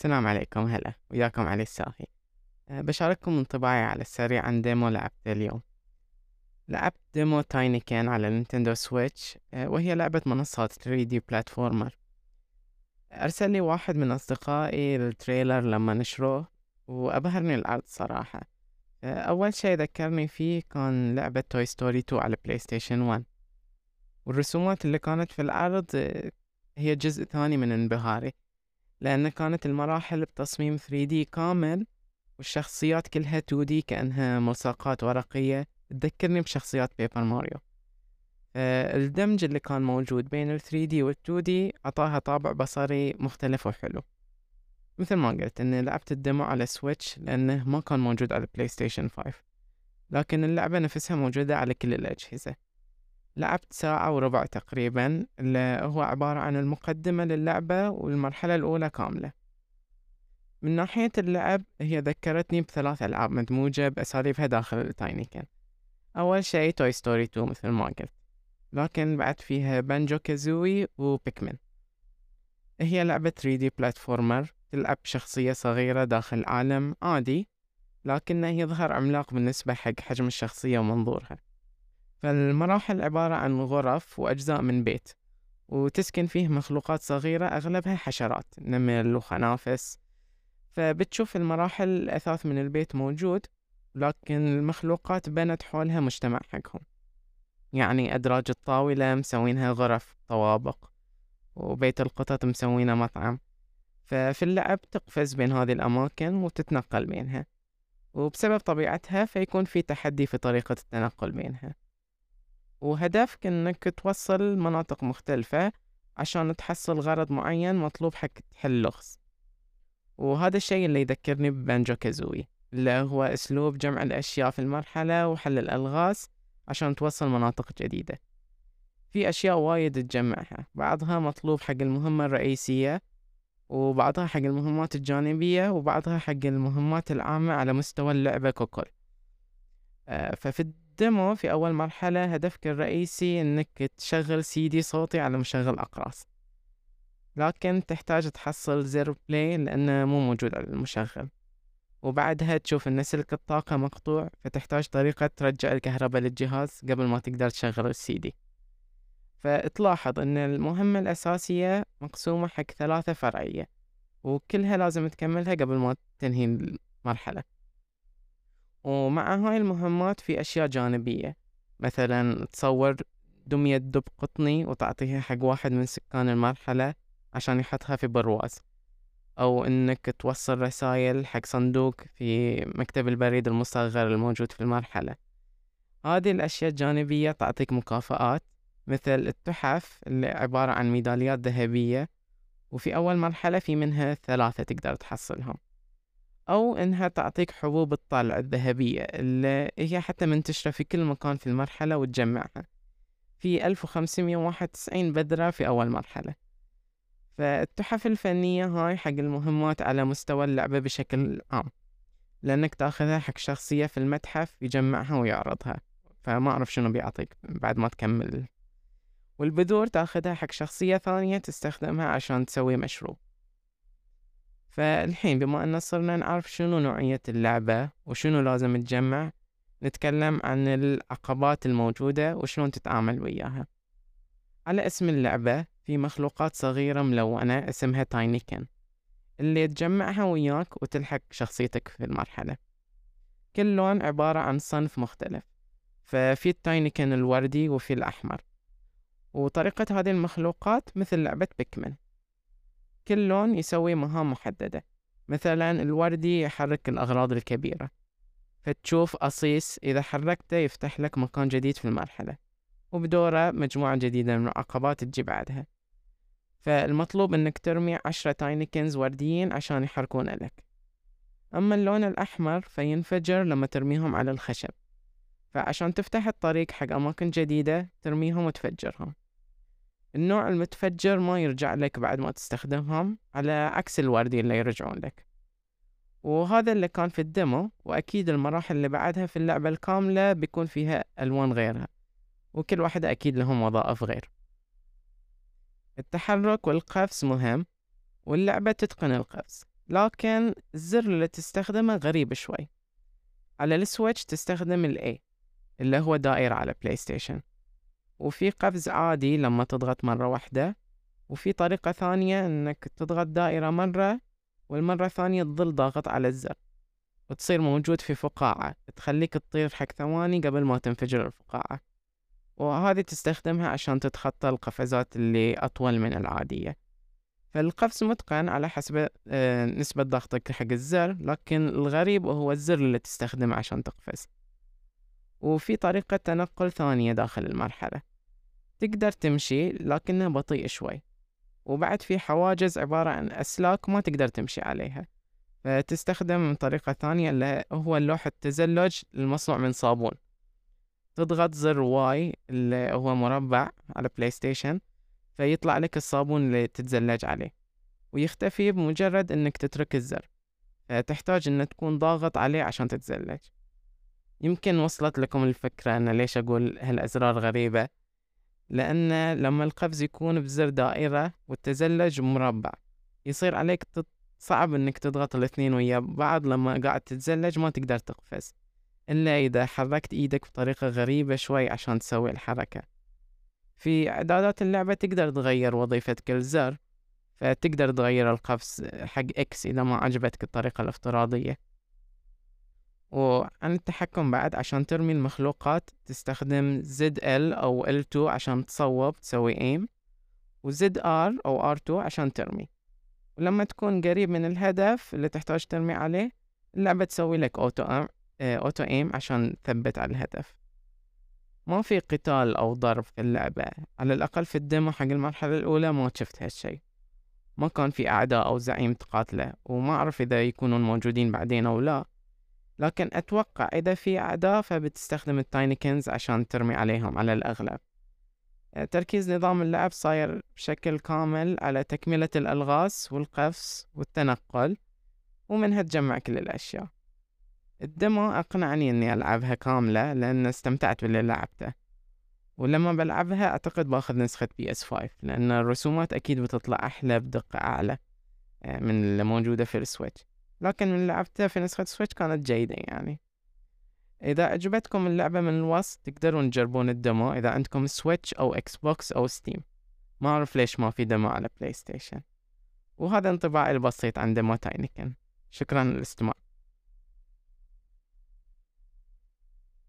السلام عليكم هلا وياكم علي الساهي أه، بشارككم انطباعي على السريع عن demo لعبته اليوم. لعبت demo Tinykin على Nintendo Switch أه، وهي لعبة منصات 3D platformer. أرسل لي واحد من أصدقائي ال trailer لما نشروه وأبهرني العرض صراحة. أه، أول شي ذكرني فيه كان لعبة Toy Story 2 على PlayStation 1 والرسومات اللي كانت في العرض هي جزء ثاني من انبهاري. لأن كانت المراحل بتصميم 3D كامل والشخصيات كلها 2D كأنها ملصقات ورقية. تذكرني بشخصيات Paper Mario الدمج اللي كان موجود بين ال 3D وال 2D عطاها طابع بصري مختلف وحلو. مثل ما قلت إني لعبت ال demo على Switch لأنه ما كان موجود على PlayStation 5 لكن اللعبة نفسها موجودة على كل الأجهزة. لعبت ساعة وربع تقريبا اللي هو عبارة عن المقدمة للعبة والمرحلة الأولى كاملة. من ناحية اللعب هي ذكرتني بثلاث ألعاب مدموجة بأساليبها داخل ال Tinykin. أول شي Toy Story 2 مثل ما قلت. لكن بعد فيها Banjo-Kazooie و Pikmin هي لعبة 3D platformer تلعب شخصية صغيرة داخل عالم عادي لكنه يظهر عملاق بالنسبة حق حجم الشخصية ومنظورها. فالمراحل عبارة عن غرف وأجزاء من بيت وتسكن فيه مخلوقات صغيرة أغلبها حشرات نمل وخنافس. فبتشوف المراحل الأثاث من البيت موجود لكن المخلوقات بنت حولها مجتمع حقهم. يعني أدراج الطاولة مسوينها غرف طوابق وبيت القطط مسوينه مطعم. ففي اللعب تقفز بين هذه الأماكن وتتنقل بينها وبسبب طبيعتها فيكون في تحدي في طريقة التنقل بينها. وهدفك إنك توصل مناطق مختلفة عشان تحصل غرض معين مطلوب حق تحل لغز. وهذا الشيء اللي يذكرني ببانجو كازوي اللي هو أسلوب جمع الأشياء في المرحلة وحل الألغاز عشان توصل مناطق جديدة. في أشياء وايد تجمعها بعضها مطلوب حق المهمة الرئيسية وبعضها حق المهمات الجانبية وبعضها حق المهمات العامة على مستوى اللعبة ككل. آه، ففي ال demo في أول مرحلة هدفك الرئيسي إنك تشغل سي دي صوتي على مشغل أقراص. لكن تحتاج تحصل زر play لأنه مو موجود على المشغل. وبعدها تشوف إن سلك الطاقة مقطوع فتحتاج طريقة ترجع الكهرباء للجهاز قبل ما تقدر تشغل السي دي. فتلاحظ إن المهمة الأساسية مقسومة حق ثلاثة فرعية وكلها لازم تكملها قبل ما تنهي المرحلة. ومع هاي المهمات في أشياء جانبية. مثلا تصور دمية دب قطني وتعطيها حق واحد من سكان المرحلة عشان يحطها في برواز. أو إنك توصل رسائل حق صندوق في مكتب البريد المصغر الموجود في المرحلة. هذه الأشياء الجانبية تعطيك مكافآت مثل التحف اللي عبارة عن ميداليات ذهبية وفي أول مرحلة في منها ثلاثة تقدر تحصلهم. أو إنها تعطيك حبوب الطلع الذهبية اللي هي حتى منتشرة في كل مكان في المرحلة وتجمعها. في ألف وخمسمية وواحد وتسعين بذرة في أول مرحلة. فالتحف الفنية هاي حق المهمات على مستوى اللعبة بشكل عام لأنك تأخذها حق شخصية في المتحف يجمعها ويعرضها. فما أعرف شنو بيعطيك بعد ما تكمل. والبذور تأخذها حق شخصية ثانية تستخدمها عشان تسوي مشروب. فالحين بما أن صرنا نعرف شنو نوعية اللعبة وشنو لازم تجمع نتكلم عن العقبات الموجودة وشلون تتعامل وياها. على اسم اللعبة في مخلوقات صغيرة ملونة اسمها تاينيكن اللي تجمعها وياك وتلحق شخصيتك في المرحلة. كل لون عبارة عن صنف مختلف. ففي التاينيكن الوردي وفي الأحمر. وطريقة هذه المخلوقات مثل لعبة بيكمن كل لون يسوي مهام محددة مثلا الوردي يحرك الأغراض الكبيرة فتشوف أصيص إذا حركته يفتح لك مكان جديد في المرحلة وبدوره مجموعة جديدة من العقبات تجي بعدها. فالمطلوب إنك ترمي عشرة Tinykins ورديين عشان يحركون لك. أما اللون الأحمر فينفجر لما ترميهم على الخشب فعشان تفتح الطريق حق أماكن جديدة ترميهم وتفجرهم. النوع المتفجر ما يرجع لك بعد ما تستخدمهم على عكس الوردي اللي يرجعون لك. وهذا اللي كان في ال demo وأكيد المراحل اللي بعدها في اللعبة الكاملة بيكون فيها ألوان غيرها وكل واحدة أكيد لهم وظائف غير. التحرك والقفز مهم واللعبة تتقن القفز لكن الزر اللي تستخدمه غريب شوي. على ال Switch تستخدم ال A اللي هو دائرة على PlayStation وفي قفز عادي لما تضغط مرة واحدة وفي طريقة ثانية إنك تضغط دائرة مرة والمرة الثانية تظل ضاغط على الزر وتصير موجود في فقاعة تخليك تطير حق ثواني قبل ما تنفجر الفقاعة. وهذه تستخدمها عشان تتخطى القفزات اللي أطول من العادية. فالقفز متقن على حسب آه، نسبة ضغطك حق الزر لكن الغريب هو الزر اللي تستخدمه عشان تقفز. وفي طريقة تنقل ثانية داخل المرحلة. تقدر تمشي لكنها بطيء شوي وبعد في حواجز عبارة عن أسلاك ما تقدر تمشي عليها. فتستخدم طريقة ثانية اللي هو اللوح التزلج المصنوع من صابون. تضغط زر Y اللي هو مربع على PlayStation فيطلع لك الصابون اللي تتزلج عليه. ويختفي بمجرد إنك تترك الزر. فتحتاج ان تكون ضاغط عليه عشان تتزلج. يمكن وصلت لكم الفكرة أنا ليش أقول هالأزرار غريبة؟ لأن لما القفز يكون بزر دائرة والتزلج مربع يصير عليك صعب إنك تضغط الاثنين ويا بعض لما قاعد تتزلج ما تقدر تقفز إلا إذا حركت إيدك بطريقة غريبة شوي عشان تسوي الحركة. في إعدادات اللعبة تقدر تغير وظيفة كل زر فتقدر تغير القفز حق X إذا ما عجبتك الطريقة الافتراضية. وعن التحكم بعد عشان ترمي المخلوقات تستخدم ZL أو L 2 عشان تصوب تسوي aim و ZR أو R 2 عشان ترمي. ولما تكون قريب من الهدف اللي تحتاج ترمي عليه اللعبة تسوي لك auto aim auto aim عشان تثبت على الهدف. ما في قتال أو ضرب في اللعبة. على الأقل في ال demo حق المرحلة الأولى ما شفت هالشي. ما كان في أعداء أو زعيم تقاتله وما أعرف إذا يكونون موجودين بعدين أو لا. لكن أتوقع إذا في أعداء فبتستخدم ال Tinykins عشان ترمي عليهم على الأغلب. تركيز نظام اللعب صاير بشكل كامل على تكملة الألغاز والقفز والتنقل ومنها تجمع كل الأشياء. ال demo أقنعني إني ألعبها كاملة لأن استمتعت باللي لعبته ولما بلعبها أعتقد باخذ نسخة PS 5 لأن الرسومات أكيد بتطلع أحلى بدقة أعلى آه، من اللي موجودة في ال Switch. لكن من لعبتها في نسخة Switch كانت جيدة يعني. إذا عجبتكم اللعبة من الوصف تقدرون تجربون ال demo. إذا عندكم Switch أو Xbox أو Steam ما أعرف ليش ما في demo على PlayStation وهذا انطباعي البسيط عن دمو تاينيكن. شكرا للاستماع